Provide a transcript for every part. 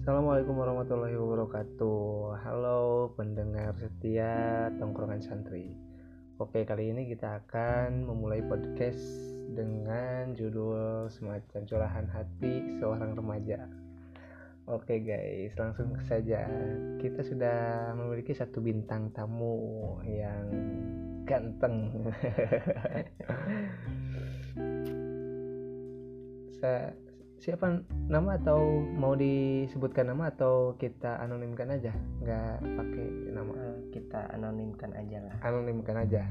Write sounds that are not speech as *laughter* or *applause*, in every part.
Assalamualaikum warahmatullahi wabarakatuh. Halo pendengar setia tongkrongan santri. Oke kali ini kita akan memulai podcast dengan judul semacam curahan hati seorang remaja. Oke guys langsung saja. Kita sudah memiliki satu bintang tamu yang ganteng. *laughs* Saya siapa nama atau mau disebutkan nama atau kita anonimkan aja? Nggak pakai nama. Eh, kita anonimkan aja lah. Anonimkan aja.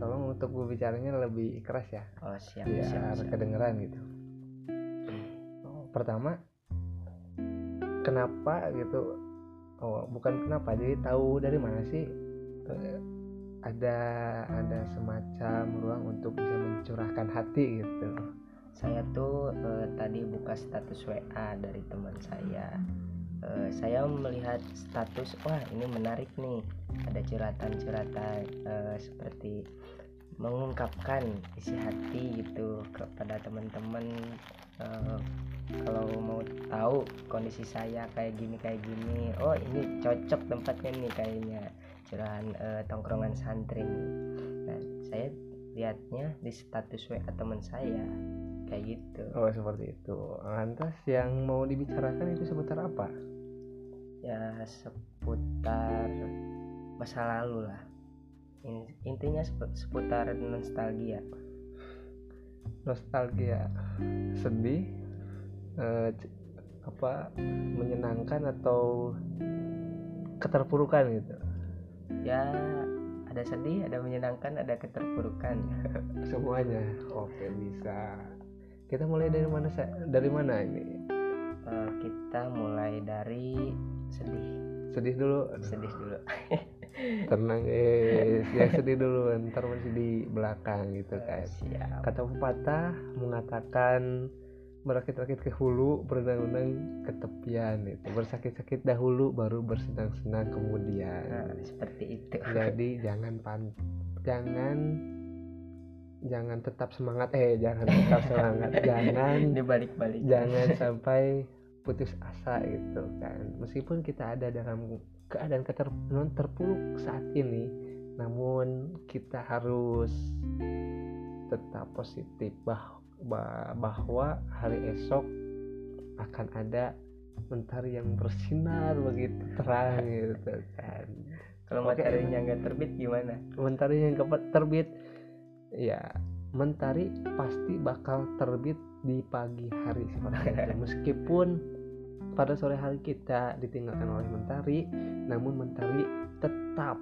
Tolong untuk berbicaranya lebih keras ya. Oh siap biar siap, siap. kedengeran gitu. Oh, pertama kenapa gitu? Oh bukan kenapa jadi tahu dari mana sih? Eh, ada ada semacam ruang untuk bisa mencurahkan hati gitu saya tuh eh, tadi buka status WA dari teman saya. Eh, saya melihat status wah ini menarik nih. Ada curhatan-curhatan eh, seperti mengungkapkan isi hati gitu kepada teman-teman. Eh, kalau mau tahu kondisi saya kayak gini kayak gini oh ini cocok tempatnya nih kayaknya. Curahan eh, tongkrongan santri nih. nah saya lihatnya di status WA teman saya kayak gitu. Oh seperti itu. Lantas yang mau dibicarakan itu seputar apa? Ya seputar masa lalu lah. In- intinya sepu- seputar nostalgia. Nostalgia. Sedih eh, apa menyenangkan atau keterpurukan gitu? Ya ada sedih ada menyenangkan ada keterpurukan. *laughs* Semuanya. Oke bisa kita mulai dari mana dari mana ini? Eh, kita mulai dari sedih. Sedih dulu? Sedih dulu. *laughs* Tenang guys. Yang sedih dulu. Ntar masih di belakang gitu kan. siap. Kata pepatah mengatakan berakit-rakit ke hulu berenang-renang ke tepian itu bersakit-sakit dahulu baru bersenang-senang kemudian. Nah, seperti itu. Jadi jangan pan jangan jangan tetap semangat eh jangan tetap semangat. *laughs* Jangan dibalik-balik. jangan sampai putus asa gitu kan. Meskipun kita ada dalam keadaan keter non terpuruk saat ini namun kita harus tetap positif bah, bah- bahwa hari esok akan ada mentari yang bersinar begitu terang gitu kan. Kalau Oke. materinya nggak terbit gimana? Mentari yang terbit ya mentari pasti bakal terbit di pagi hari seperti itu *laughs* meskipun pada sore hari kita ditinggalkan oleh mentari namun mentari tetap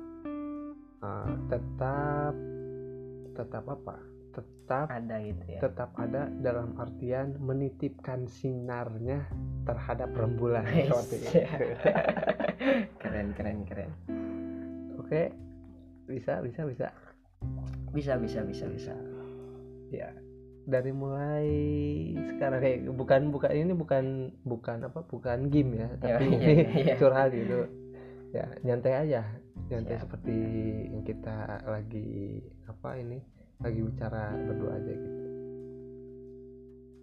uh, tetap tetap apa? Tetap ada gitu ya? tetap ada dalam artian menitipkan sinarnya terhadap rembulan. Wes. *laughs* seperti itu. keren keren keren. Oke, bisa bisa bisa. Bisa bisa bisa bisa Ya, dari mulai sekarang kayak bukan bukan ini bukan bukan apa bukan game ya, tapi iya, *laughs* ini iya. curhat gitu. Ya, nyantai aja, nyantai Siap. seperti yang kita lagi apa ini lagi bicara berdua aja gitu.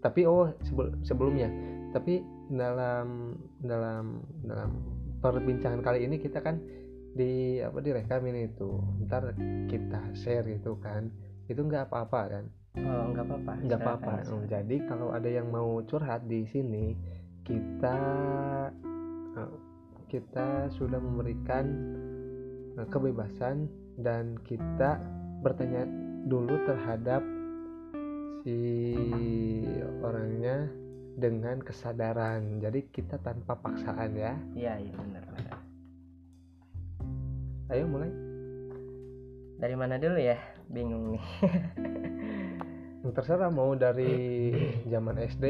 Tapi oh sebel- sebelumnya, tapi dalam dalam dalam perbincangan kali ini kita kan di apa direkam ini itu. Ntar kita share gitu kan. Itu nggak apa-apa kan? Oh nggak apa-apa. Nggak apa-apa. jadi kalau ada yang mau curhat di sini kita eh, kita sudah memberikan eh, kebebasan dan kita bertanya dulu terhadap si orangnya dengan kesadaran. Jadi kita tanpa paksaan ya. Iya iya benar ayo mulai dari mana dulu ya bingung nih terserah mau dari zaman SD,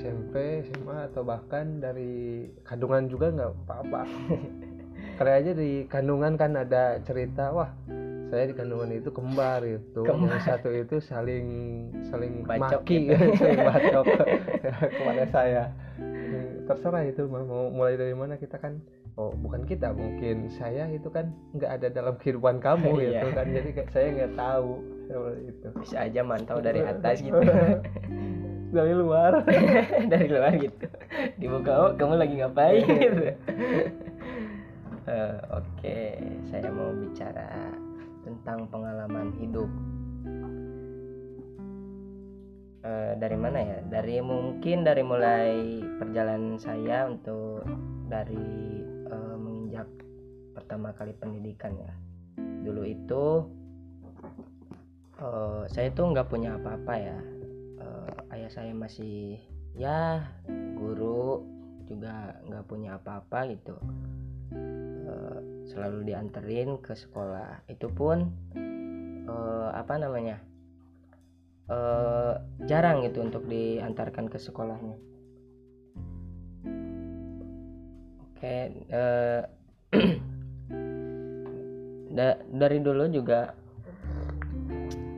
SMP, SMA atau bahkan dari kandungan juga nggak apa-apa. Kali aja di kandungan kan ada cerita, wah saya di kandungan itu kembar gitu. Kembar. Yang satu itu saling saling Bacok maki, gitu. *laughs* saling bacok *laughs* kepada saya. Terserah itu mau mulai dari mana kita kan. Oh bukan kita mungkin saya itu kan nggak ada dalam kehidupan kamu *laughs* Iya. gitu kan. Jadi saya nggak tahu itu. bisa aja mantau dari atas gitu. *laughs* Dari luar. *laughs* Dari luar gitu. Dibuka oh kamu lagi ngapain? Gitu. Eh, oke saya mau bicara tentang pengalaman hidup. Eh, dari mana ya? Dari mungkin dari mulai perjalanan saya untuk dari pertama kali pendidikan ya. Dulu itu eh, saya tuh nggak punya apa-apa ya. Eh, ayah saya masih ya guru juga nggak punya apa-apa gitu. Eh, selalu dianterin ke sekolah. Itu pun eh, apa namanya eh, jarang gitu untuk diantarkan ke sekolahnya. Oke eh, *clears throat* da- dari dulu juga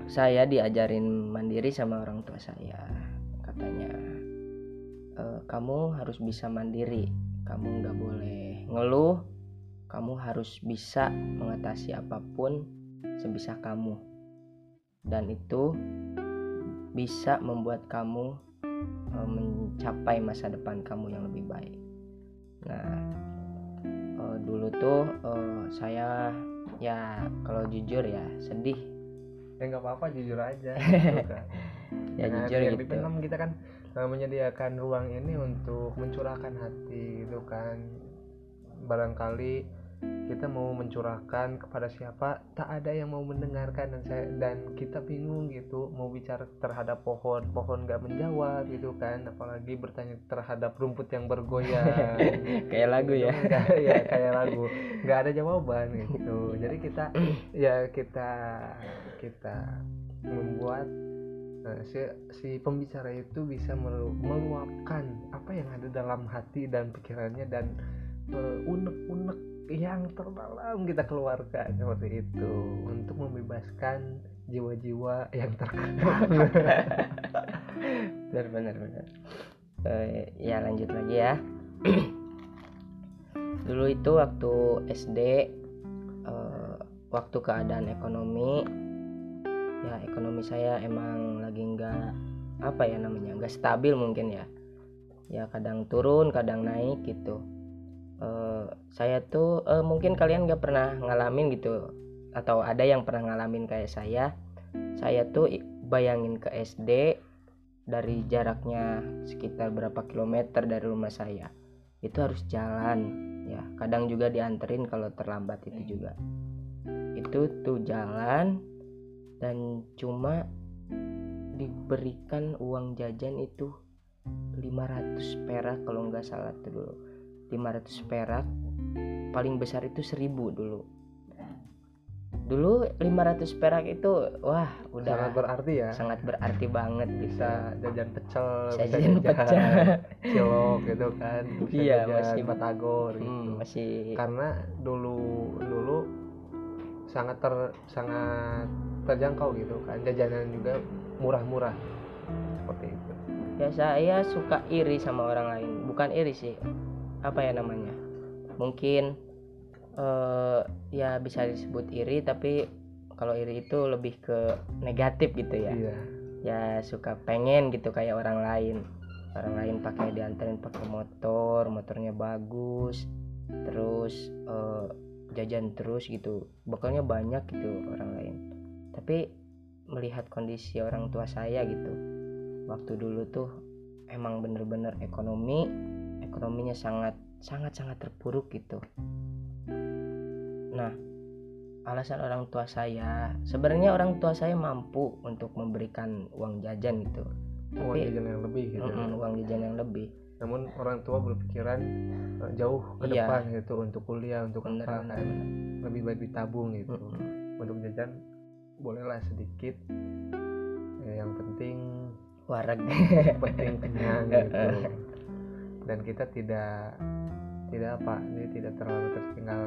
saya diajarin mandiri sama orang tua saya. Katanya "Eh, kamu harus bisa mandiri. Kamu nggak boleh ngeluh. Kamu harus bisa mengatasi apa pun sebisa kamu. Dan itu bisa membuat kamu eh, mencapai masa depan kamu yang lebih baik. Nah eh, dulu tuh eh, saya ya kalau jujur ya sedih. Ya nggak apa-apa jujur aja *laughs* gitu kan. ya Nah, jujur gitu. Penam kita kan eh, menyediakan ruang ini untuk mencurahkan hati gitu kan. Barangkali kita mau mencurahkan kepada siapa? Tak ada yang mau mendengarkan dan saya dan kita bingung gitu mau bicara terhadap pohon pohon nggak menjawab gitu kan apalagi bertanya terhadap rumput yang bergoyang. *laughs* Kayak lagu ya. Nggak- ya kayak lagu. Nggak ada jawaban gitu. Jadi kita ya kita kita membuat eh, si si pembicara itu bisa melu- meluapkan apa yang ada dalam hati dan pikirannya dan unek-unek yang terdalam kita keluarkan seperti itu. Untuk membebaskan jiwa-jiwa yang terkekang *laughs* benar benar benar. Eh, ya lanjut lagi ya. *clears throat* Dulu itu waktu SD eh, waktu keadaan ekonomi ya ekonomi saya emang lagi nggak apa ya namanya nggak stabil mungkin ya. Ya kadang turun kadang naik gitu Eh, saya tuh eh, mungkin kalian nggak pernah ngalamin gitu atau ada yang pernah ngalamin kayak saya. Saya tuh bayangin ke SD dari jaraknya sekitar berapa kilometer dari rumah saya itu harus jalan ya. Kadang juga dianterin kalau terlambat itu juga. Itu tuh jalan dan cuma diberikan uang jajan itu 500 perak kalau nggak salah tuh dulu 500 perak paling besar itu 1000 dulu. Dulu 500 perak itu wah udah sangat berarti ya. sangat berarti banget bisa bisa jajan pecel Bisa bisa jajan pecel. *laughs* cilok gitu kan *laughs* bisa Iya, jajan masih- batagor gitu. Hmm, masih karena dulu dulu sangat ter sangat terjangkau gitu kan jajanan juga murah-murah seperti itu. Ya saya suka iri sama orang lain. Bukan iri sih apa ya namanya mungkin eh ya bisa disebut iri tapi kalau iri itu lebih ke negatif gitu ya. Iya. Ya suka pengen gitu kayak orang lain. Orang lain pakai dianterin pakai motor motornya bagus terus eh, jajan terus gitu. Bekalnya banyak gitu orang lain. Tapi melihat kondisi orang tua saya gitu waktu dulu tuh emang bener-bener ekonomi ekonominya sangat sangat sangat terpuruk gitu. Nah alasan orang tua saya sebenarnya orang tua saya mampu untuk memberikan uang jajan gitu. Uang Tapi- jajan yang lebih gitu Mm-mm, uang jajan yang lebih. Namun orang tua berpikiran eh, jauh ke Iya. depan gitu untuk kuliah untuk bener apa bener, kan. bener. lebih baik ditabung gitu. Mm-mm. untuk jajan bolehlah sedikit. Ya, yang penting wareg penting kenyang gitu *laughs* dan kita tidak tidak apa ini tidak terlalu tertinggal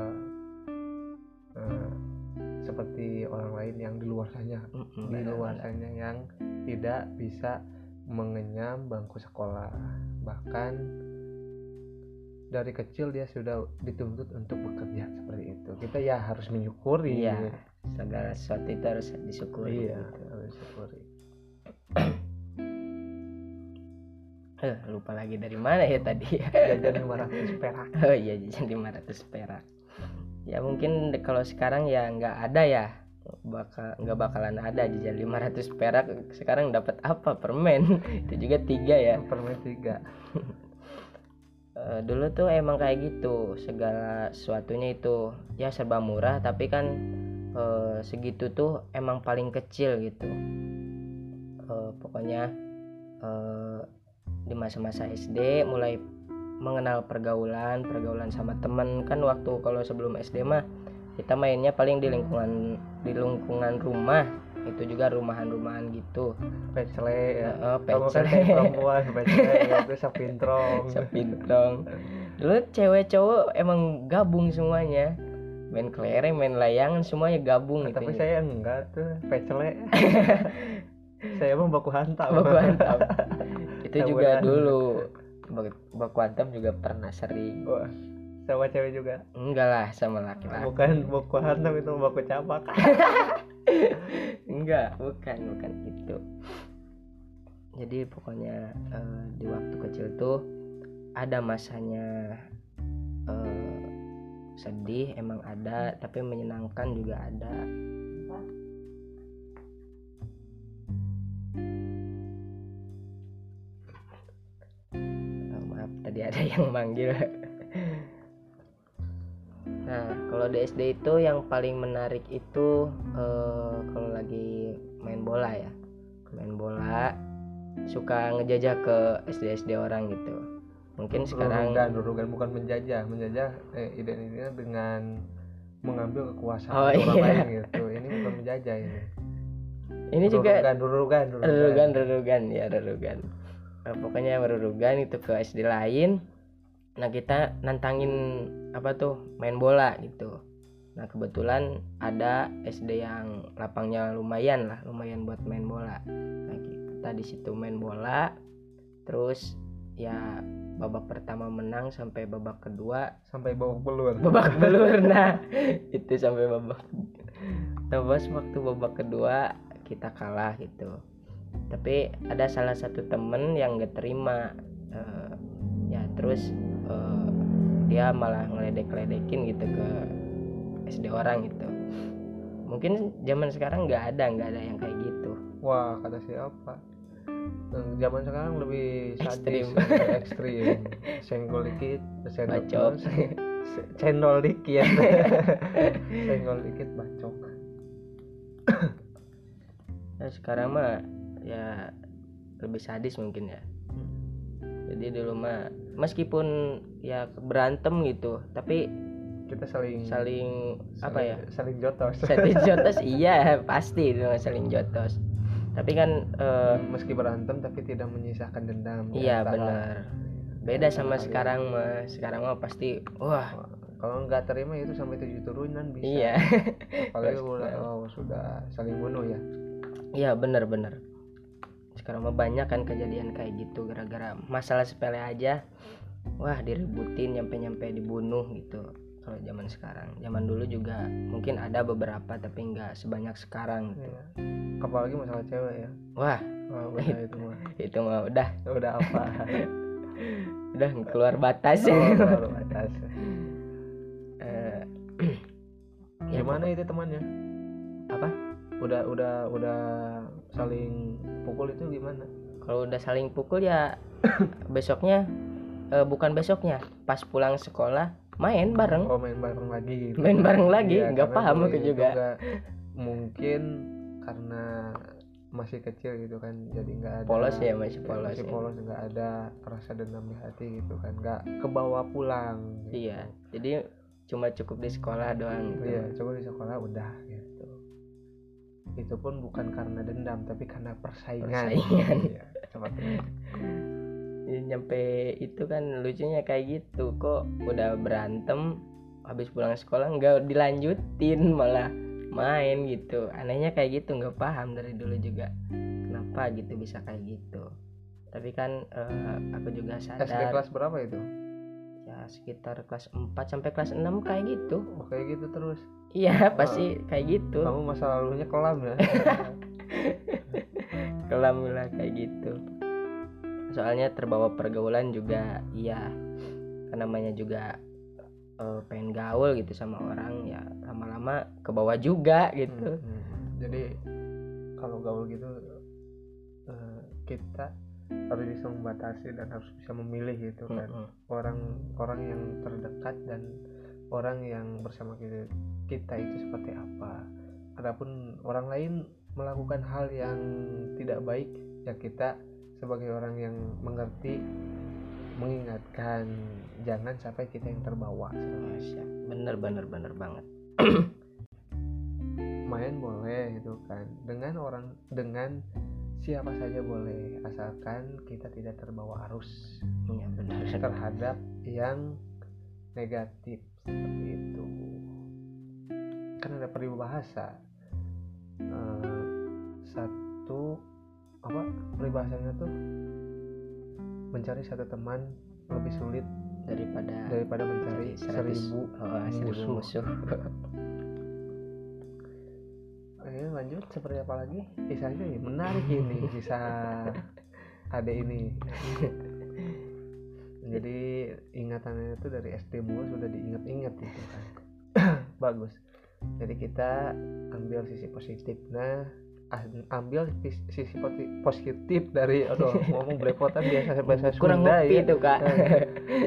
eh, seperti orang lain yang di luar sana. Mm-mm, di bener, luar sana yang tidak bisa mengenyam bangku sekolah. Bahkan dari kecil dia sudah dituntut untuk bekerja seperti itu. Kita ya harus menyukuri. Iya segala sesuatu itu harus disyukuri. Iya gitu. harus syukuri eh, lupa lagi dari mana ya tadi. *laughs* Jajan 500 perak. Oh iya jajan 500 perak. Ya mungkin kalau sekarang ya nggak ada ya. Bakal nggak bakalan ada jajan 500 perak. Sekarang dapat apa? Permen. *laughs* Itu juga tiga ya. *laughs* Permen tiga. Eh, dulu tuh emang kayak gitu. Segala sesuatunya itu ya serba murah. Tapi kan eh, segitu tuh emang paling kecil gitu. Eh, pokoknya eh, di masa-masa SD mulai mengenal pergaulan pergaulan sama temen. Kan waktu kalau sebelum SD mah kita mainnya paling di lingkungan di lingkungan rumah. Itu juga rumahan-rumahan gitu. Pecele ya kan pecele. perempuan pecele itu sapintrong sepintong *laughs* dulu cewek cowok emang gabung semuanya. Main kelereng main layangan semuanya gabung gitu tapi saya enggak tuh pecele. *laughs* Saya mah baku hantam. Baku hantam *laughs* itu juga Taburan. dulu. Bak- baku hantam juga pernah sering. Wah, sama cewek juga? Enggak lah sama laki-laki. Bukan baku hantam itu baku capak *laughs* enggak bukan bukan itu jadi pokoknya eh, di waktu kecil tuh ada masanya eh, sedih emang ada tapi menyenangkan juga ada tadi ada yang manggil. Nah kalau di SD itu yang paling menarik itu eh, kalau lagi main bola ya. Main bola suka ngejajah ke SD SD orang gitu. Mungkin sekarang Rurugan, rurugan bukan menjajah. Menjajah eh, identitasnya dengan mengambil kekuasaan Oh, orang iya. lain gitu. Ini bukan menjajah ini. Ini juga rurugan rurugan rurugan, rerugan ya rerugan. Nah, pokoknya rerugan itu ke SD lain. Nah kita nantangin apa tuh main bola gitu. Nah kebetulan ada SD yang lapangnya lumayan lah, lumayan buat main bola. Nah kita di situ main bola, terus ya babak pertama menang sampai babak kedua sampai babak belur babak *laughs* belur nah itu sampai babak *laughs* pas waktu babak kedua kita kalah gitu tapi ada salah satu temen yang gak terima. Eh, ya terus eh, dia malah ngeledek-ledekin gitu ke SD orang gitu. Mungkin zaman sekarang nggak ada nggak ada yang kayak gitu. Wah kata siapa? Eh, zaman sekarang lebih sadis Ekstrim. ekstrim. *laughs* Senggol dikit senggol Bacok. cendol dikit. *laughs* Senggol dikit bacok. Nah sekarang mah ya lebih sadis mungkin ya. Jadi dulu mah meskipun ya berantem gitu tapi kita saling saling apa ya? saling jotos. Saling *laughs* jotos iya pasti itu mah saling jotos. Tapi kan eh, meski berantem tapi tidak menyisakan dendam iya benar. Beda sama kalian. sekarang mah sekarang mah pasti wah. Kalau nggak terima itu sampai tujuh turunan bisa. Iya. Apalagi *laughs* nah. oh, sudah saling bunuh ya. Iya benar benar sekarang mah banyak kan kejadian kayak gitu gara-gara masalah sepele aja. Wah diributin nyampe-nyampe dibunuh gitu. Kalau zaman sekarang. Zaman dulu juga mungkin ada beberapa tapi nggak sebanyak sekarang gitu. Iya. apalagi masalah cewek ya. Wah. Wah udah itu mah. *laughs* Itu mah udah. Udah apa? *laughs* Udah keluar batas. Oh, baru *laughs* batas. Eh, *clears throat* ya, gimana itu temannya? Apa udah udah udah saling pukul itu gimana kalau udah saling pukul ya *coughs* besoknya eh, bukan besoknya pas pulang sekolah main bareng oh main bareng lagi gitu main bareng lagi Iya, nggak paham aku juga nggak- mungkin karena masih kecil gitu kan jadi nggak ada Polos ya, masih polos masih ya. polos nggak ada rasa dendam di hati gitu kan nggak kebawa pulang gitu. iya jadi cuma cukup di sekolah doang gitu. iya coba di sekolah udah gitu itu pun bukan karena dendam tapi karena persaingan. Persaingan. Ya, nyampe itu kan lucunya kayak gitu kok udah berantem habis pulang sekolah nggak dilanjutin malah main gitu. Anehnya kayak gitu nggak paham dari dulu juga kenapa gitu bisa kayak gitu. Tapi kan eh, aku juga SD sadar. kelas berapa itu sekitar kelas 4 sampai kelas 6 kayak gitu. Oh, kayak gitu terus? Iya pasti kayak gitu. Kamu masa lalunya kelam ya? *laughs* Kelam lah kayak gitu. Soalnya terbawa pergaulan juga iya. Namanya juga eh, pengen gaul gitu sama orang ya lama-lama ke bawah juga gitu. Hmm, hmm. jadi kalau gaul gitu eh, kita harus bisa membatasi dan harus bisa memilih gitu kan. Mm-mm. orang-orang yang terdekat dan orang yang bersama kita kita itu seperti apa. Adapun orang lain melakukan hal yang tidak baik ya kita sebagai orang yang mengerti mengingatkan jangan sampai kita yang terbawa. Masya, bener bener bener banget. Main boleh gitu kan. Dengan orang dengan siapa saja boleh asalkan kita tidak terbawa arus. Iya benar. Terhadap yang negatif seperti itu. Kan ada peribahasa Eh, satu apa peribahasanya tuh mencari satu teman lebih sulit daripada daripada mencari seratus- seribu oh, seribu musuh. musuh *laughs* Ayo lanjut. Seperti apa lagi? Kisahnya ya menarik ini. Kisah ada ini. *laughs* Jadi ingatannya itu dari SD mulu sudah diingat-ingat gitu kan. *coughs* Bagus. Jadi kita ambil sisi positifnya ambil sis- sisi positif dari aduh *laughs* ngomong belepotan biasa bahasa kurang Sunda ngopi ya. tuh kak.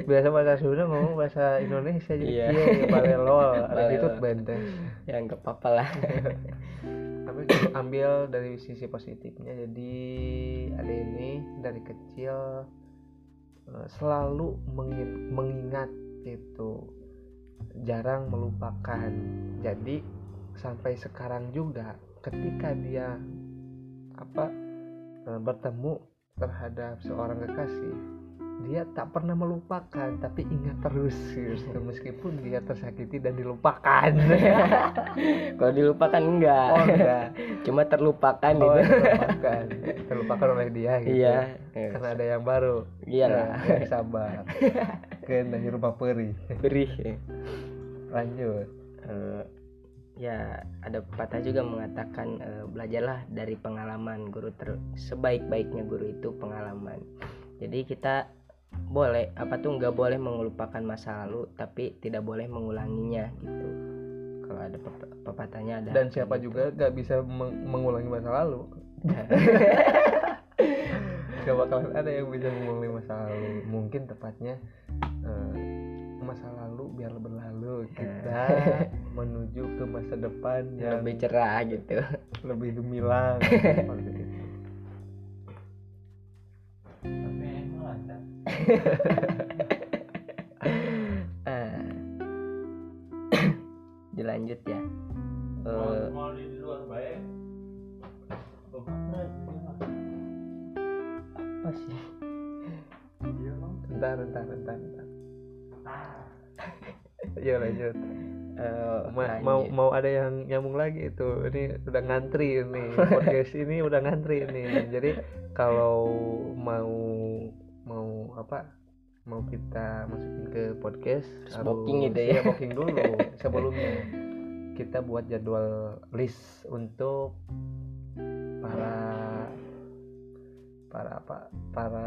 Biasa bahasa Sunda ngomong bahasa Indonesia jadi Iya. iya balelol *laughs* ada itu benteng ya nggak apa-apa lah. *laughs* Ambil ambil dari sisi positifnya jadi ada ini dari kecil eh, selalu mengin- mengingat itu. Jarang melupakan. Jadi sampai sekarang juga ketika dia apa eh, bertemu terhadap seorang kekasih dia tak pernah melupakan tapi ingat terus gitu. *laughs* meskipun dia tersakiti dan dilupakan. *laughs* Kalau dilupakan enggak. Oh enggak. *laughs* Cuma terlupakan oh, gitu. terlupakan. Terlupakan oleh dia gitu. Iya. Karena ada yang baru. Iyalah. Nah, sabar. Kena rumah peri beri lanjut. Eh, ya ada pepatah juga mengatakan eh, belajarlah dari pengalaman. Guru ter sebaik-baiknya guru itu pengalaman. Jadi kita boleh apa tuh nggak boleh melupakan masa lalu tapi tidak boleh mengulanginya gitu. Kalau ada pep- pepatahnya ada dan siapa gitu. juga gak bisa meng- mengulangi masa lalu. *laughs* Gak bakalan ada yang bisa mengulangi masa lalu. Mungkin tepatnya eh, masa lalu biar berlalu *laughs* kita menuju ke masa depan yang lebih cerah gitu. lebih gemilang *laughs* seperti itu. *laughs* Ah. *coughs* dilanjut ya. Eh, apa sih Bentar, bentar, bentar, bentar. *laughs* Ya lanjut. Ma- mau lanjut. mau ada yang nyambung lagi itu. Ini udah ngantri ini. *laughs* Podcast ini udah ngantri ini. Jadi kalau mau mau apa? Mau kita masukin ke podcast Harus booking gitu ya. booking dulu *laughs* sebelumnya. Kita buat jadwal list untuk para para apa? Para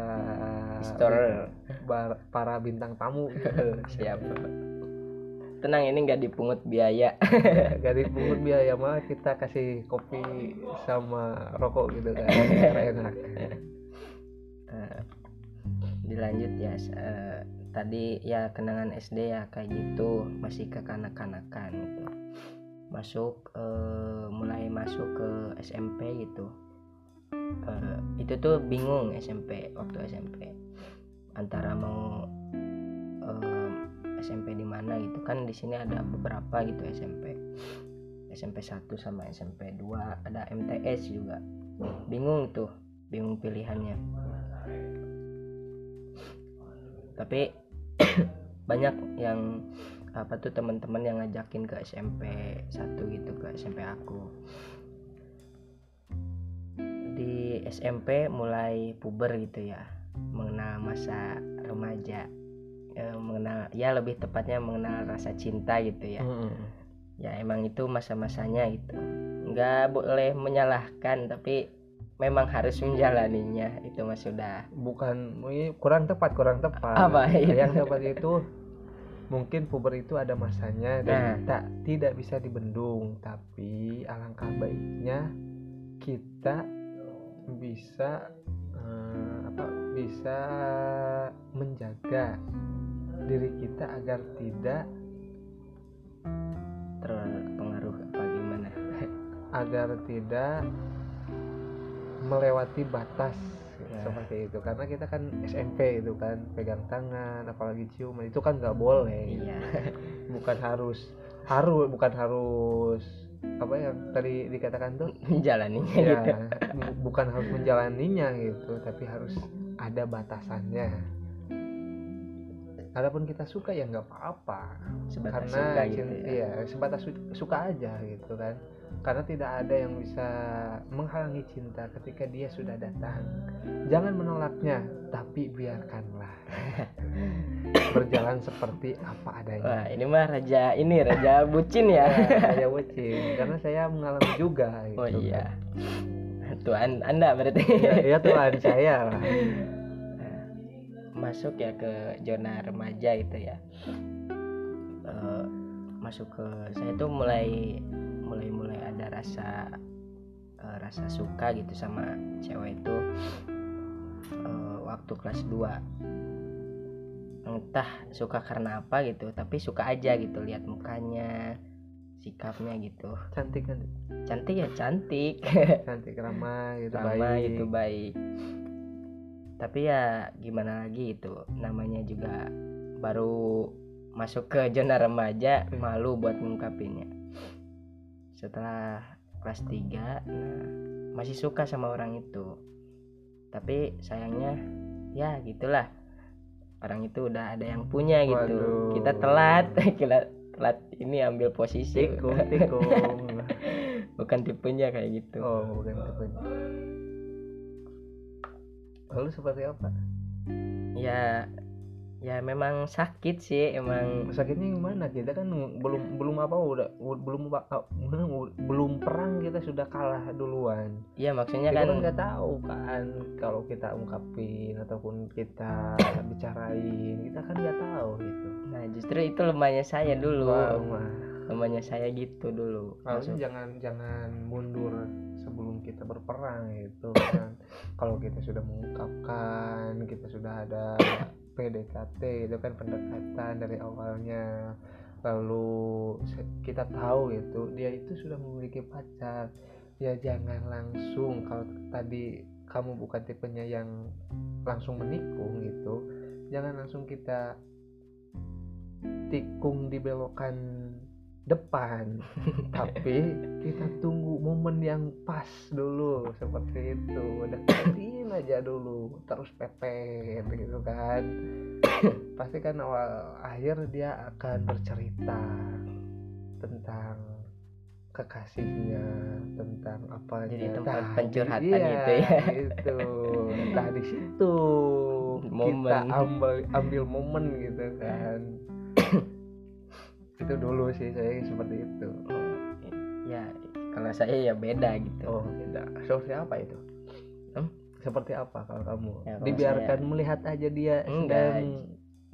Store. bar- para bintang tamu gitu. *laughs* siap tenang ini nggak dipungut biaya *laughs* gak dipungut biaya mah kita kasih kopi sama rokok gitu kan biar enak Eh, dilanjut ya eh, tadi ya kenangan SD ya kayak gitu masih kekanak-kanakan gitu masuk eh, mulai masuk ke SMP gitu Eh, itu tuh bingung SMP waktu SMP antara mau em, SMP di mana gitu. Kan di sini ada beberapa gitu SMP SMP 1 sama SMP 2 ada MTS juga. Bingung tuh bingung pilihannya. Tapi *coughs* banyak yang apa tuh teman-teman yang ngajakin ke SMP 1 gitu ke SMP aku di SMP mulai puber gitu ya mengenal masa remaja Eh, mengenal ya lebih tepatnya mengenal rasa cinta gitu ya. Ya emang itu masa-masanya gitu. Nggak boleh menyalahkan tapi memang harus menjalaninya. Itu mah sudah. Bukan kurang tepat kurang tepat. Apa? Itu? yang tepat itu mungkin puber itu ada masanya dan Nah. tak tidak bisa dibendung. Tapi alangkah baiknya kita bisa eh, apa bisa menjaga diri kita agar tidak terpengaruh apa gimana. *laughs* Agar tidak melewati batas Ya. seperti itu. Karena kita kan SMP itu kan pegang tangan apalagi ciuman itu kan nggak boleh. Iya. *laughs* Bukan harus harus bukan harus apa yang tadi dikatakan tuh? *laughs* Menjalaninya ya gitu bu- bukan harus menjalaninya gitu tapi harus ada batasannya. Adapun kita suka ya nggak apa-apa. Sebatas karena suka gitu ya. iya sebatas su- suka aja gitu kan. Karena tidak ada yang bisa menghalangi cinta ketika dia sudah datang. Jangan menolaknya tapi biarkanlah *laughs* berjalan seperti apa adanya. Wah ini mah raja ini raja bucin ya. saya bucin. Karena saya mengalami juga gitu. Oh iya. Kan. tuan anda berarti. Ya, ya Tuhan saya lah. Masuk ya ke zona remaja itu ya. Eh, masuk ke saya tuh mulai mulai mulai ada rasa eh, rasa suka gitu sama cewek itu eh, waktu kelas 2 entah suka karena apa gitu tapi suka aja gitu lihat mukanya sikapnya gitu. Cantik kan cantik ya cantik. Cantik ramah gitu *laughs* sama baik. gitu baik. Tapi ya gimana lagi itu namanya juga baru masuk ke zona remaja Hmm. malu buat ngungkapinnya. Setelah kelas 3 nah masih suka sama orang itu. Tapi sayangnya ya gitulah orang itu udah ada yang punya gitu. Waduh. kita telat *laughs* kita telat ini ambil posisi. Tikung tikung. *laughs* Bukan tipenya kayak gitu. Oh bukan tipenya lalu seperti apa? Ya ya memang sakit sih emang sakitnya gimana kita kan belum belum apa udah belum belum belum perang kita sudah kalah duluan. Ya maksudnya kita kan kan nggak tahu kan kalau kita ungkapin ataupun kita *clears throat* bicarain kita kan nggak tahu gitu. Nah justru itu lemahnya saya dulu. Wah, lemahnya saya gitu dulu. Harusnya Maksud- jangan jangan mundur sebelum kita berperang gitu *clears throat* kan. Kalau kita sudah mengungkapkan kita sudah ada PDKT itu kan pendekatan dari awalnya. Lalu kita tahu itu dia itu sudah memiliki pacar. Ya jangan langsung kalau tadi kamu bukan tipenya yang langsung menikung gitu jangan langsung kita tikung di belokan depan. *laughs* Tapi kita tunggu momen yang pas dulu seperti itu. Deketin aja dulu terus pepet gitu kan. *coughs* Pasti kan awal akhir dia akan bercerita tentang kekasihnya tentang apa Jadi tempat pencurhatan gitu ya. itu entah di situ. Kita ambil ambil momen gitu kan *coughs* itu dulu sih saya seperti itu. Ya kalau saya ya beda gitu. Oh tidak seperti apa itu? Hmm? seperti apa kalau kamu? Ya, kalau dibiarkan saya- melihat aja dia Enggak. sedang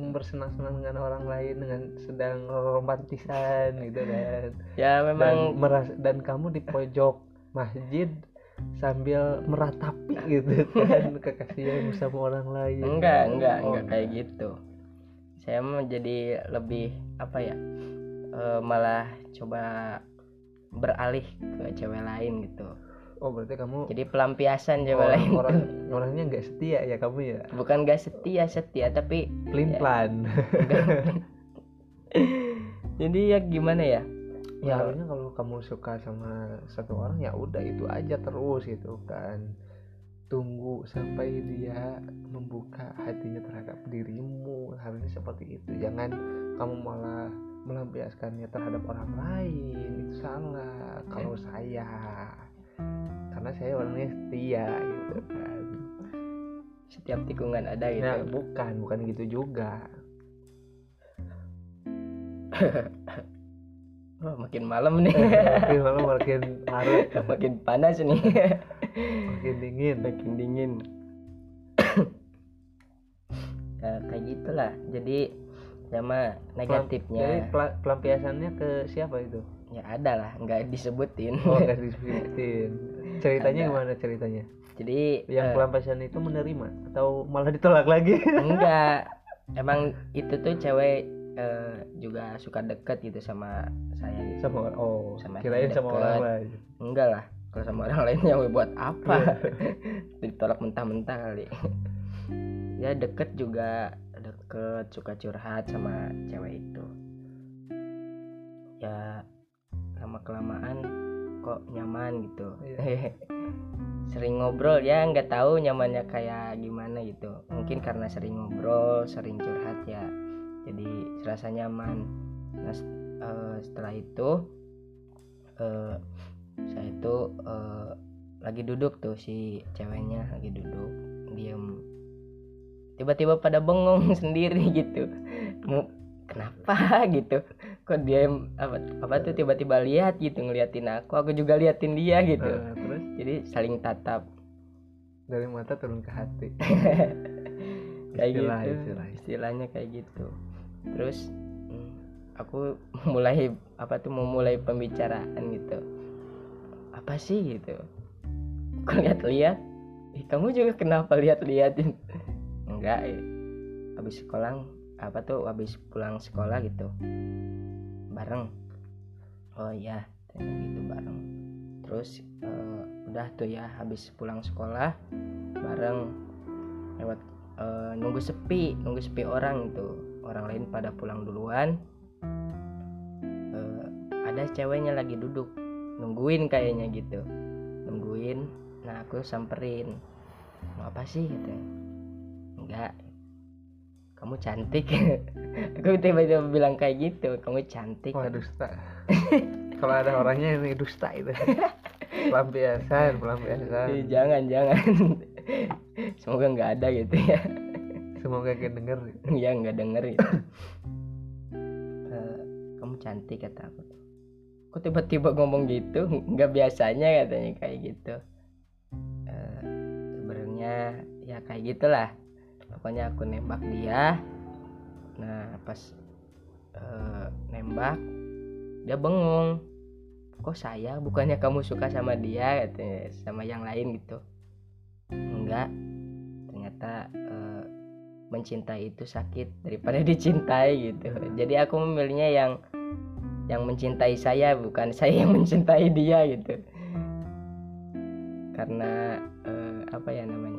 bersenang-senang dengan orang lain dengan sedang romantisan gitu kan. Ya dan memang meras dan kamu di pojok masjid sambil meratapi gitu *laughs* kan kekasihmu sama orang lain. Enggak enggak Oh, enggak kayak gitu. Saya mau jadi lebih apa ya eh, malah coba beralih ke cewek lain gitu. Oh berarti kamu jadi pelampiasan cewek orang, lain. orang *laughs* orangnya nggak setia ya kamu ya? Bukan gak setia setia tapi pelin plan. *laughs* Jadi ya gimana ya? Ya harusnya kalau kamu suka sama satu orang ya udah itu aja terus gitu kan. Tunggu sampai dia membuka hatinya terhadap dirimu harusnya seperti itu. Jangan kamu malah melampiaskannya terhadap orang lain itu salah kalau saya. Karena saya orangnya setia gitu kan. Setiap tikungan ada gitu. Nah bukan bukan gitu juga. *laughs* Wah, makin malam nih. Makin malam makin larut. *laughs* Makin panas nih. Makin dingin. Makin dingin. Ya, *coughs* kayak gitulah. Jadi sama negatifnya. jadi pela- pelampiasannya ke siapa itu? Ya ada lah nggak disebutin. Oh nggak *laughs* disebutin. Ceritanya Ada. gimana ceritanya? Jadi yang eh, pelampiasan itu menerima atau malah ditolak lagi? Enggak. *laughs* Emang itu tuh cewek eh, juga suka deket gitu sama saya. Gitu sama orang oh Sama kirain sama orang lain. Enggak lah. Kalau sama orang lain ya buat apa? *laughs* Ditolak mentah-mentah kali. Ya deket juga deket suka curhat sama cewek itu. Ya lama kelamaan kok nyaman gitu. Iya. *laughs* sering ngobrol ya nggak tahu nyamannya kayak gimana gitu. Mungkin karena sering ngobrol sering curhat ya. Jadi serasa nyaman. Nah eh, setelah itu eh, saya itu eh, lagi duduk tuh si ceweknya lagi duduk diem tiba-tiba pada bengong *laughs* sendiri gitu. Mau kenapa? *laughs* gitu. Kok dia apa apa tuh tiba-tiba lihat gitu ngeliatin aku aku juga liatin dia gitu. Eh, terus? Jadi saling tatap. Dari mata turun ke hati. *laughs* Kayak Istilah, gitu istilah. istilahnya kayak gitu. Terus hmm, aku mulai apa tuh mau mulai pembicaraan gitu. Apa sih? gitu. Aku lihat-lihat? "Ih, kamu juga kenapa lihat-liatin enggak eh. habis sekolah apa tuh habis pulang sekolah gitu. Bareng. Oh kayak gitu bareng. Terus eh, udah tuh ya habis pulang sekolah bareng lewat eh, nunggu sepi nunggu sepi orang itu orang lain pada pulang duluan. Eh, ada ceweknya lagi duduk nungguin kayaknya gitu. Nungguin nah aku samperin. Mau apa sih gitu enggak kamu cantik. *laughs* Aku tiba-tiba bilang kayak gitu kamu cantik. Wah dusta. Kalau ada orangnya ini dusta itu. *laughs* Pelampiasan pelampiasan. Eh, jangan jangan. *laughs* Semoga nggak ada gitu ya. Semoga kayak denger. Ya nggak denger ya. Eh, kamu cantik kata aku. Kok tiba-tiba ngomong gitu nggak biasanya katanya kayak gitu. Eh, sebenarnya ya kayak gitulah pokoknya aku nembak dia. Nah pas eh, nembak dia bengong. Kok saya? Bukannya kamu suka sama dia? katanya sama yang lain gitu. Enggak. Ternyata eh, mencintai itu sakit daripada *laughs* dicintai gitu. Jadi aku memilihnya yang yang mencintai saya bukan *laughs* saya yang mencintai dia gitu. Karena eh, apa ya namanya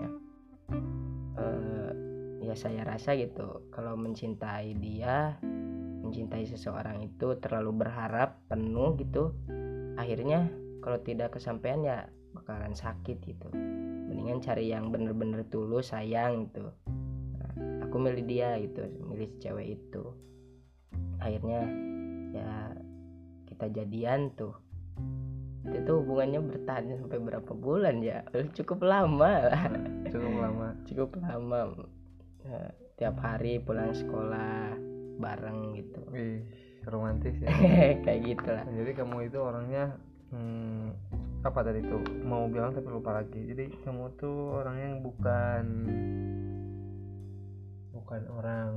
ya saya rasa gitu. Kalau mencintai dia mencintai seseorang itu terlalu berharap penuh gitu akhirnya kalau tidak kesampaian ya bakalan sakit gitu. Mendingan cari yang bener-bener tulus sayang gitu. Nah, aku milih dia gitu milih cewek itu. Akhirnya ya kita jadian tuh. Itu tuh hubungannya bertahan sampai berapa bulan ya? Cukup lama lah. Cukup lama. *laughs* Cukup lama Ya, tiap hari pulang sekolah bareng gitu. Wih, romantis ya. *laughs* Kayak gitu lah jadi kamu itu orangnya hmm, apa tadi tuh? Mau bilang tapi lupa lagi. Jadi kamu tuh orangnya yang bukan bukan orang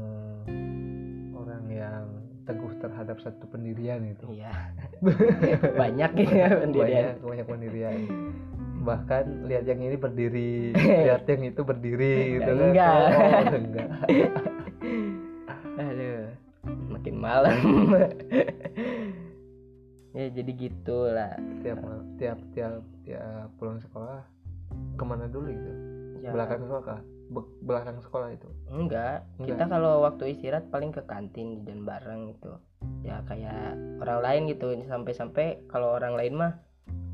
orang yang teguh terhadap satu pendirian itu. Iya. *laughs* Banyak ya pendirian. Banyak banyak pendirian bahkan lihat yang ini berdiri *laughs* lihat yang itu berdiri gitu kan. Enggak. oh, enggak. *laughs* Aduh makin malam. *laughs* Ya jadi gitulah. Tiap tiap tiap tiap pulang sekolah ke mana dulu gitu? Ya, belakang sekolah Be- belakang sekolah itu? Enggak. Enggak. kita kalau waktu istirahat paling ke kantin dan bareng gitu. Ya kayak orang lain gitu sampai-sampai kalau orang lain mah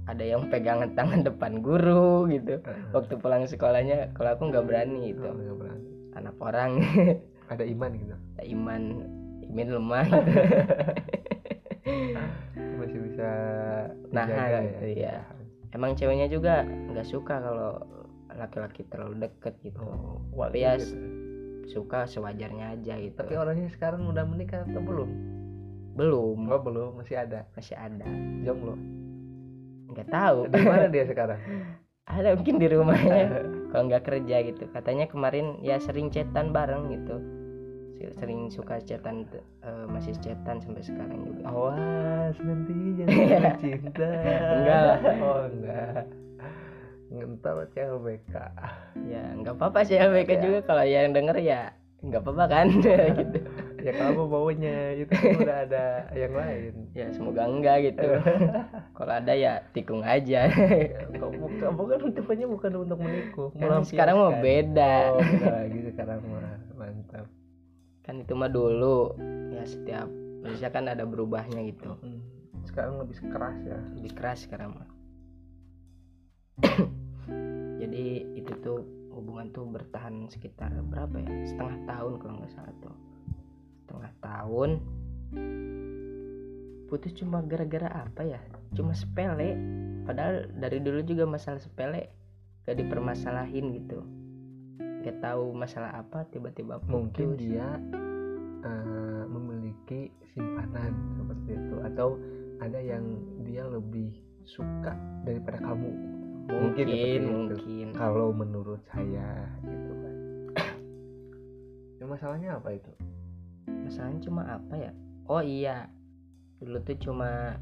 ada yang pegangan tangan *laughs* depan guru gitu. Waktu pulang sekolahnya kalau aku nggak berani gitu. Oh, berani. anak orang. *laughs* Ada iman gitu? Iman. Iman lemah. Gitu. *laughs* masih bisa Nahan dijaga gitu, ya. emang ceweknya juga nggak suka kalau laki-laki terlalu deket gitu. Oh, Tapi ya, gitu. suka sewajarnya aja gitu. Tapi orangnya sekarang udah menikah atau belum? Belum. Oh belum. Masih ada? Masih ada. Jomblo nggak tahu. Di mana dia sekarang? *laughs* Ada mungkin di rumahnya. *laughs* Kalau nggak kerja gitu. Katanya kemarin ya sering chatan bareng gitu. Sering suka chatan eh, masih chatan sampai sekarang juga. Awas nanti *laughs* jangan cinta. Enggak lah. oh enggak. Ngentar CLBK ya nggak apa-apa sih LBK Ya. juga. Kalau yang denger ya nggak apa-apa kan? Gitu ya kalau baunya itu kan *laughs* udah ada yang lain. Ya semoga enggak gitu. *laughs* Kalau ada ya tikung aja. Kok bukan bukan tujuannya bukan untuk menikung Kan sekarang mau beda. Oh beda lagi sekarang mah. Mantap. Kan itu mah dulu. Ya setiap manusia kan ada berubahnya gitu. Hmm, sekarang lebih keras ya. Lebih keras sekarang mah. *coughs* Jadi itu tuh hubungan tuh bertahan sekitar berapa ya? Setengah tahun kalau nggak salah tuh setengah tahun. Putus cuma gara-gara apa ya? Cuma sepele. Padahal dari dulu juga masalah sepele. Gak dipermasalahin gitu. Gak tahu masalah apa tiba-tiba mungkin dia eh, memiliki simpanan seperti itu. Atau ada yang dia lebih suka daripada kamu. Mungkin itu. mungkin. Kalau menurut saya gitu kan. *coughs* Ya, masalahnya apa itu masalahnya cuma apa ya? Oh iya. Dulu tuh cuma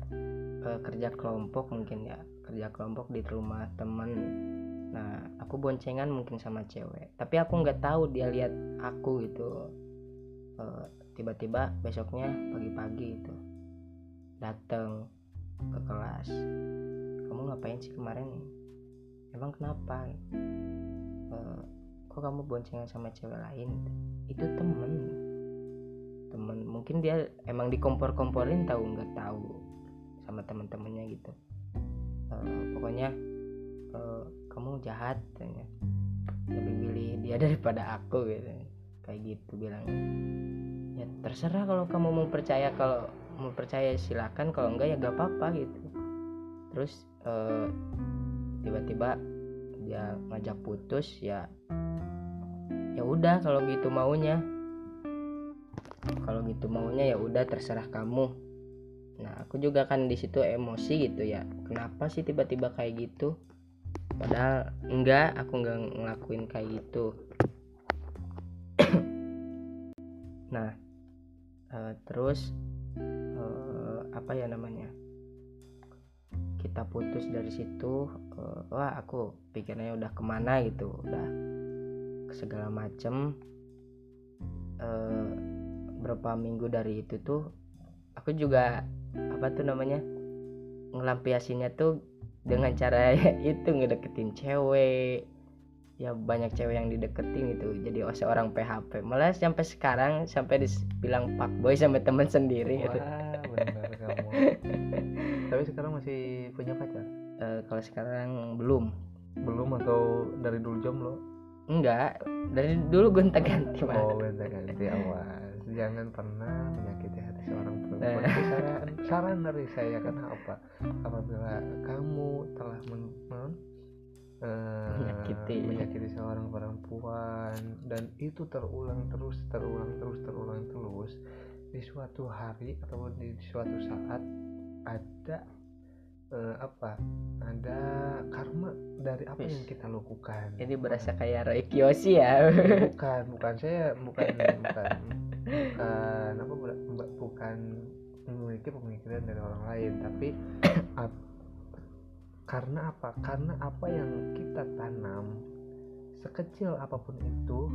eh, kerja kelompok mungkin ya. Kerja kelompok di rumah temen. Nah aku boncengan mungkin sama cewek. Tapi aku nggak tahu dia lihat aku gitu. Eh, tiba-tiba besoknya pagi-pagi itu datang ke kelas. Kamu ngapain sih kemarin? Emang kenapa? Eh, kok kamu boncengan sama cewek lain? Itu temen temen. Mungkin dia emang dikompor-komporin tahu nggak tahu sama teman-temannya gitu. Eh, pokoknya eh, kamu jahat katanya. Lebih milih dia *laughs* daripada aku gitu kayak gitu bilangnya. Ya terserah kalau kamu mau percaya kalau mau percaya silakan kalau enggak ya gak apa-apa gitu. Terus eh, tiba-tiba dia ngajak putus ya ya udah kalau gitu maunya kalau gitu maunya ya udah terserah kamu. Nah aku juga kan di situ emosi gitu ya. Kenapa sih tiba-tiba kayak gitu? Padahal enggak aku enggak ngelakuin kayak gitu. *clears throat* Nah eh, terus eh, apa ya namanya? Kita putus dari situ eh, wah aku pikirnya udah ke mana gitu udah segala macem. Eh, berapa minggu dari itu tuh aku juga apa tuh namanya ngelampiasinnya tuh dengan cara *laughs* itu ngedeketin cewek. Ya banyak cewek yang dideketin gitu jadi seorang PHP malah sampai sekarang sampai dibilang pak boy sama temen sendiri. Wah *laughs* benar kamu. Tapi sekarang masih punya pacar? Eh, kalau sekarang belum. Belum atau dari dulu jomblo enggak dari dulu gonta ganti oh beda ganti awas jangan pernah menyakiti hati seorang perempuan. Itu saran, saran dari saya kan apa? Apabila kamu telah men, men- eh, Menyakiti. menyakiti seorang perempuan dan itu terulang terus terulang terus terulang terus di suatu hari atau di suatu saat ada eh, apa? Ada karma dari apa yang kita lakukan. Ini berasa kayak Roy Kiyoshi ya. Bukan bukan saya bukan bukan bukan apa bu- bu- bukan memiliki pemikiran dari orang lain tapi *coughs* ap- karena apa? Karena apa yang kita tanam sekecil apa pun itu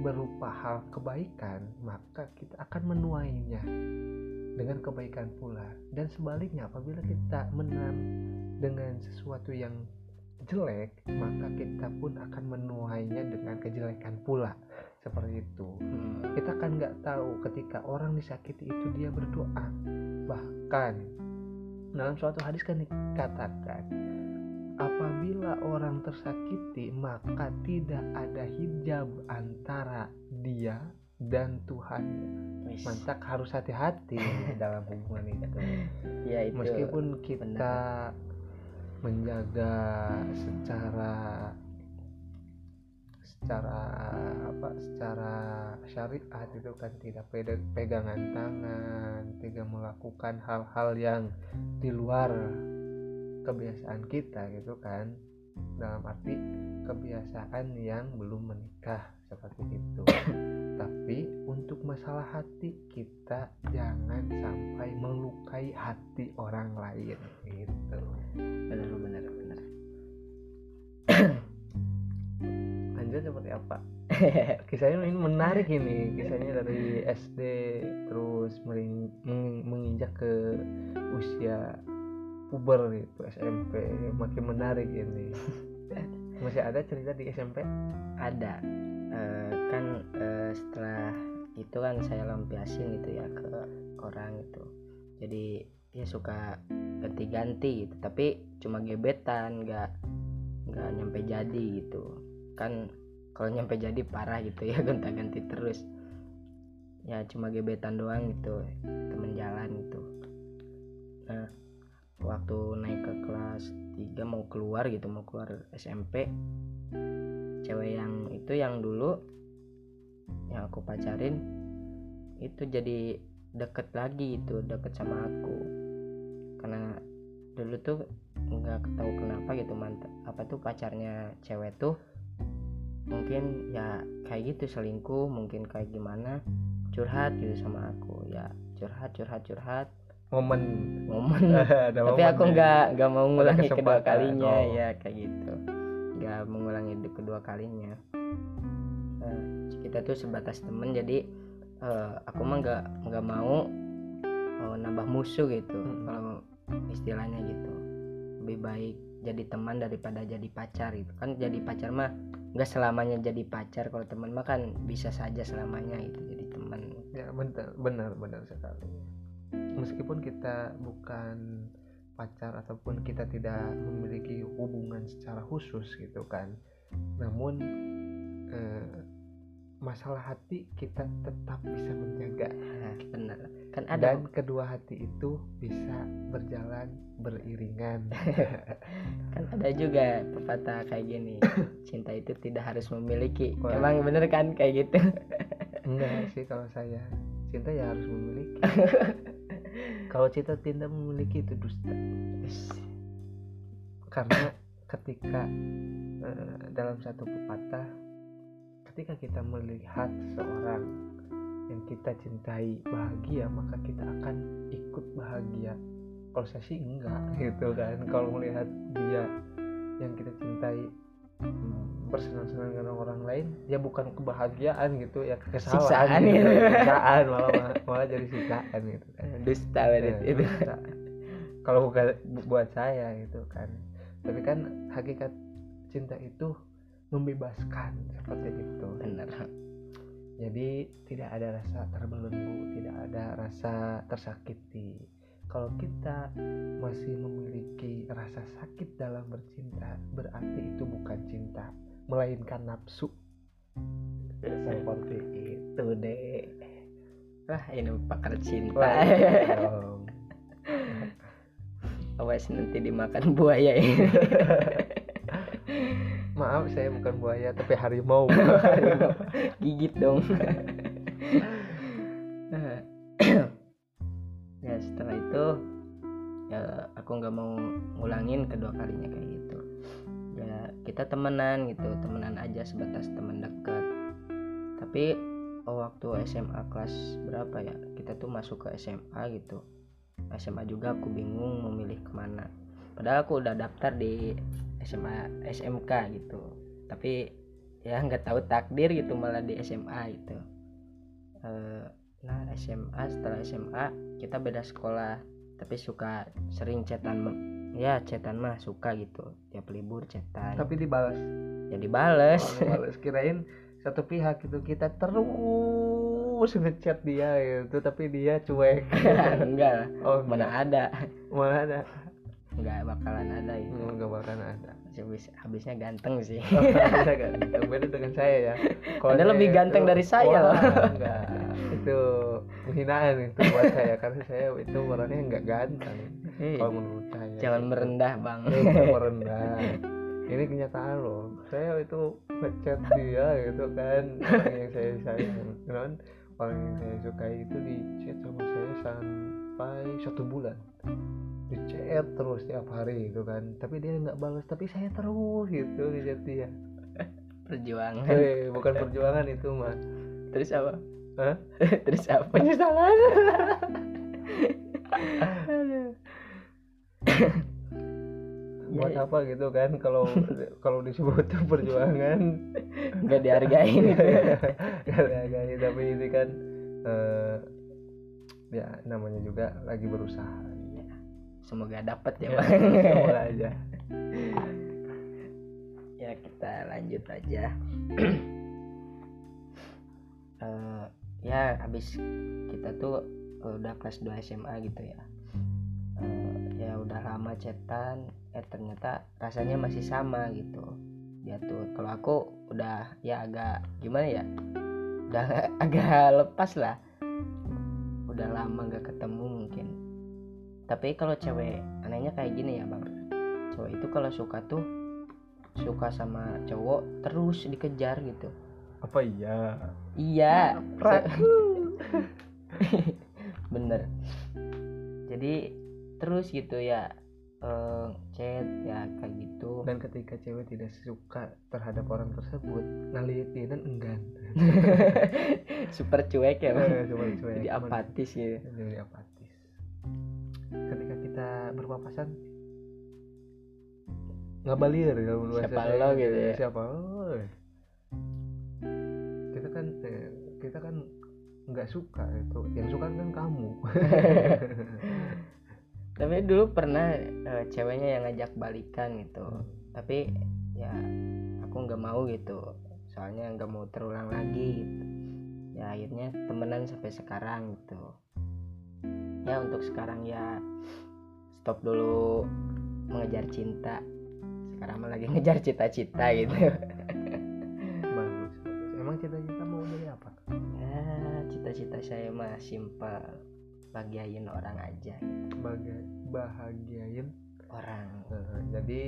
berupa hal kebaikan maka kita akan menuainya dengan kebaikan pula. Dan sebaliknya apabila kita menanam dengan sesuatu yang jelek maka kita pun akan menuainya dengan kejelekan pula seperti itu. Hmm, kita kan nggak tahu ketika orang disakiti itu dia berdoa. Bahkan dalam suatu hadis kan dikatakan apabila orang tersakiti maka tidak ada hijab antara dia dan Tuhan mantap harus hati-hati *laughs* dalam hubungan itu. Ya itu meskipun kita menjaga secara secara apa secara syariat itu kan tidak pegangan tangan tidak melakukan hal-hal yang di luar kebiasaan kita gitu kan. Dalam arti kebiasaan yang belum menikah seperti itu. Tapi untuk masalah hati kita jangan sampai melukai hati orang lain gitu. Benar benar benar lanjut seperti apa? *laughs* Kisahnya ini menarik ini kisahnya dari SD terus mering, meng- menginjak ke usia puber itu SMP makin menarik ini. *laughs* Masih ada cerita di SMP ada. Eh, kan eh, setelah itu kan saya lampiasin gitu ya ke orang itu jadi ya suka ganti-ganti gitu tapi cuma gebetan nggak nggak nyampe jadi gitu. Kan kalau nyampe jadi parah gitu ya *laughs* gonta-ganti terus. Ya cuma gebetan doang gitu temen jalan gitu. Nah waktu naik ke kelas 3 mau keluar gitu mau keluar SMP cewek yang itu yang dulu yang aku pacarin itu jadi deket lagi itu deket sama aku. Karena dulu tuh nggak tahu kenapa gitu mantap apa tuh pacarnya cewek tuh mungkin ya kayak gitu selingkuh mungkin kayak gimana curhat gitu sama aku. Ya curhat curhat curhat. Momen. Momen. *laughs* Ada tapi momen aku ya. nggak nggak mau ngulangi kedua kalinya. Oh. ya kayak gitu. Nggak mengulangi kedua kalinya. Eh, kita tuh sebatas temen jadi eh, aku mah nggak nggak mau eh, nambah musuh gitu. Mm-mm. kalau istilahnya gitu. Lebih baik jadi teman daripada jadi pacar gitu. Kan jadi pacar mah nggak selamanya jadi pacar kalau teman mah kan bisa saja selamanya itu jadi teman. Ya benar benar benar sekali. Meskipun kita bukan pacar ataupun kita tidak memiliki hubungan secara khusus gitu kan namun eh, masalah hati kita tetap bisa menjaga. Nah, bener kan ada dan kedua hati itu bisa berjalan beriringan. *laughs* Kan ada juga pepatah kayak gini *coughs* cinta itu tidak harus memiliki. Wah. emang bener kan kayak gitu? *laughs* Enggak sih kalau saya cinta ya harus memiliki. *laughs* Kalau cinta tidak memiliki itu dusta. Karena ketika eh, dalam satu pepatah ketika kita melihat seseorang yang kita cintai bahagia maka kita akan ikut bahagia. Kalau saya sih enggak *laughs* gitu kan. Kalau melihat dia yang kita cintai hmm, bersenang-senang dengan orang lain ya bukan kebahagiaan gitu ya kekesalan Siksaan gitu. gitu. *laughs* siksaan malah malah jadi siksaan gitu kan. Dusta Ya, itu kalau bukan bu- buat saya gitu kan. Tapi kan hakikat cinta itu membebaskan seperti itu. Bener jadi tidak ada rasa terbelenggu tidak ada rasa tersakiti. Kalau kita masih memiliki rasa sakit dalam bercinta berarti itu bukan cinta melainkan nafsu. Seperti itu deh wah ini pakar cinta. Wah, iya dong. awas nanti dimakan buaya ini *laughs* maaf saya bukan buaya tapi harimau. *laughs* Gigit dong. *laughs* Ya setelah itu ya aku nggak mau ngulangin kedua kalinya kayak gitu. Ya kita temenan gitu temenan aja sebatas teman dekat. Tapi oh, waktu SMA kelas berapa ya? Kita tuh masuk ke SMA gitu. SMA juga aku bingung memilih ke mana padahal aku udah daftar di SMA SMK gitu. Tapi ya nggak tahu takdir gitu malah di SMA gitu. Eh, nah SMA setelah SMA kita beda sekolah. Tapi suka sering chatan me- ya chatan mah suka gitu. Tiap libur chatan. Tapi dibalas jadi bales Oh, dibalas kirain satu pihak itu kita terus ngechat dia gitu tapi dia cuek. *laughs* Enggak oh mana ada. Mana ada enggak bakalan ada itu. Nggak bakalan ada. Habis habisnya ganteng sih. *laughs* Kan? beda dengan saya ya. Kalau Anda lebih ganteng itu- dari saya Wah, loh. enggak. Itu penghinaan itu buat saya. Karena saya itu orangnya nggak ganteng. Hei, kalau menurut saya jangan merendah bang. Eh, jangan *laughs* merendah. Ini kenyataan loh. Saya itu ngechat dia gitu kan. Orang yang saya sayang. Kan orang yang saya sukai itu di chat sama saya sampai satu bulan di chat terus tiap hari gitu kan. Tapi dia nggak balas tapi saya terus gitu di chat dia. Perjuangan. Eh, bukan perjuangan itu mah. Terus apa? Hah? *laughs* terus apa? Penyesalan. Buat Ya, apa gitu kan kalau *laughs* kalau disebut *laughs* perjuangan. Nggak dihargain itu Gak tapi ini kan eh, ya namanya juga lagi berusaha semoga dapat ya ya, bang. semoga *laughs* aja. Ya kita lanjut aja. *clears throat* Eh, ya habis kita tuh udah kelas 2 SMA gitu ya. Eh, ya udah lama chatan eh ternyata rasanya masih sama gitu. Dia tuh kalau aku udah ya agak gimana ya? Udah *laughs* agak lepas lah. Udah lama gak ketemu mungkin tapi kalau cewek anehnya kayak gini ya bang. Cowok itu kalau suka tuh suka sama cowok terus dikejar gitu. Apa iya? Iya. *laughs* Bener. Jadi terus gitu ya eh, chat ya kayak gitu. Dan ketika cewek tidak suka terhadap orang tersebut ngeliatin enggan. *laughs* Super cuek ya Bang. Eh, coba cuek. jadi apatis gitu. Jadi apatis ketika kita berpapasan nggak balir kalau bahasa Siapa saya. lo gitu ya? siapa lo? Kita kan eh, kita kan nggak suka itu. Yang suka kan kamu. *laughs* Tapi dulu pernah eh, ceweknya yang ngajak balikan gitu. Tapi ya aku nggak mau gitu. Soalnya nggak mau terulang lagi gitu. Ya akhirnya temenan sampai sekarang gitu ya untuk sekarang ya stop dulu mengejar cinta. Sekarang mah lagi *laughs* ngejar cita-cita gitu. Bagus bagus. Emang cita-cita mau jadi apa? Ya cita-cita saya mah simpel. Bahagiain orang aja. Gitu. sebagai bahagiain orang. Eh, jadi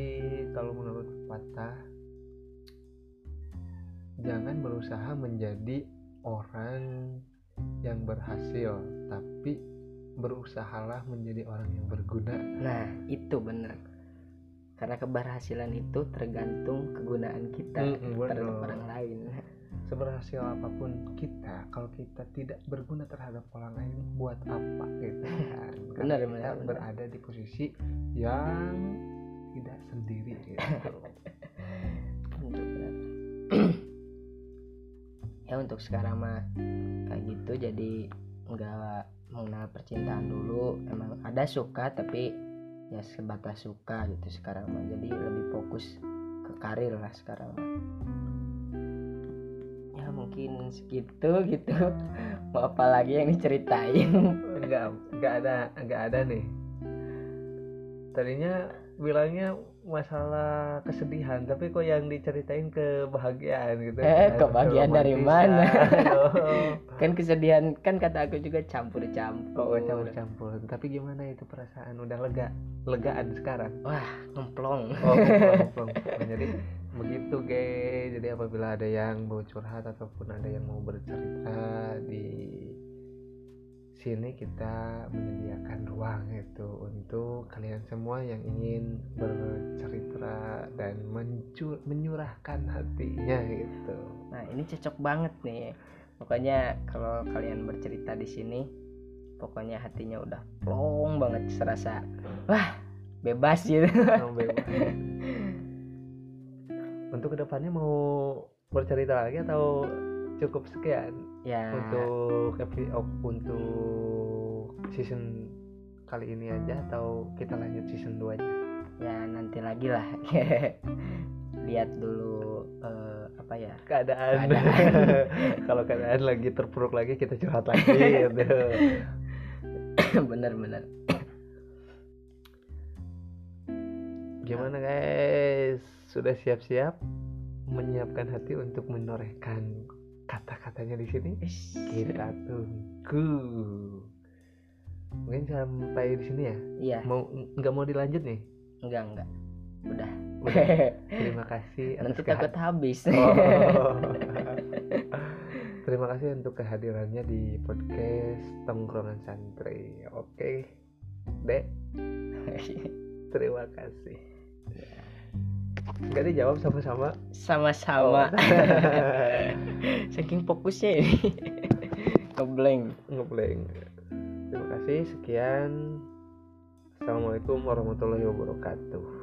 kalau menurut patah jangan berusaha menjadi orang yang berhasil tapi berusahalah menjadi orang yang berguna. Nah itu bener karena keberhasilan itu tergantung kegunaan kita Mm-mm, terhadap betul. orang lain. Seberhasil apa pun kita kalau kita tidak berguna terhadap orang lain buat apa gitu *laughs* kan? Benar, kita benar, benar. berada di posisi yang tidak sendiri gitu. *laughs* *clears throat* Ya untuk sekarang mah kayak gitu jadi nggak mengenal percintaan dulu emang ada suka tapi ya sebatas suka gitu sekarang mah. Jadi lebih fokus ke karir lah sekarang mah. Ya mungkin segitu gitu. *laughs* Mau apa lagi yang diceritain? *laughs* Enggak enggak ada enggak ada nih. Tadinya bilangnya masalah kesedihan tapi kok yang diceritain kebahagiaan gitu. Eh, kan? kebahagiaan dari Keromantisan. oh, *laughs* kan kesedihan kan kata aku juga campur-campur. Oh campur-campur. Tapi gimana itu perasaan? Udah lega? Legaan sekarang? Wah ngemplong. Oh plong, plong. *laughs* jadi begitu guys jadi apabila ada yang mau curhat ataupun ada yang mau bercerita di sini kita menyediakan ruang itu untuk kalian semua yang ingin bercerita dan mencur menyurahkan hatinya gitu Nah ini cocok banget nih. Pokoknya kalau kalian bercerita di sini, pokoknya hatinya udah plong banget serasa wah bebas gitu. Bebas. untuk ke depannya mau bercerita lagi atau cukup sekian ya untuk epi- oh, untuk season kali ini aja atau kita lanjut season 2 nya ya nanti lagi lah. *laughs* Lihat dulu eh, apa ya? keadaan, Keadaan. *laughs* kalau keadaan lagi terpuruk lagi kita curhat lagi *laughs* gitu Bener-bener. gimana guys sudah siap-siap menyiapkan hati untuk menorehkan kata-katanya di sini kita tunggu mungkin sampai di sini ya Iya, mau nggak mau dilanjut nih enggak enggak. Udah. Udah. *laughs* terima kasih Nanti takut habis. Oh. *laughs* Terima kasih untuk kehadirannya di podcast Tongkrongan Santri. Oke. Dek *laughs* terima kasih Enggak dijawab sama-sama. Sama-sama. Oh. *laughs* saking fokusnya ini. *laughs* Ngeblank. Ngeblank. Terima kasih sekian. Assalamualaikum warahmatullahi wabarakatuh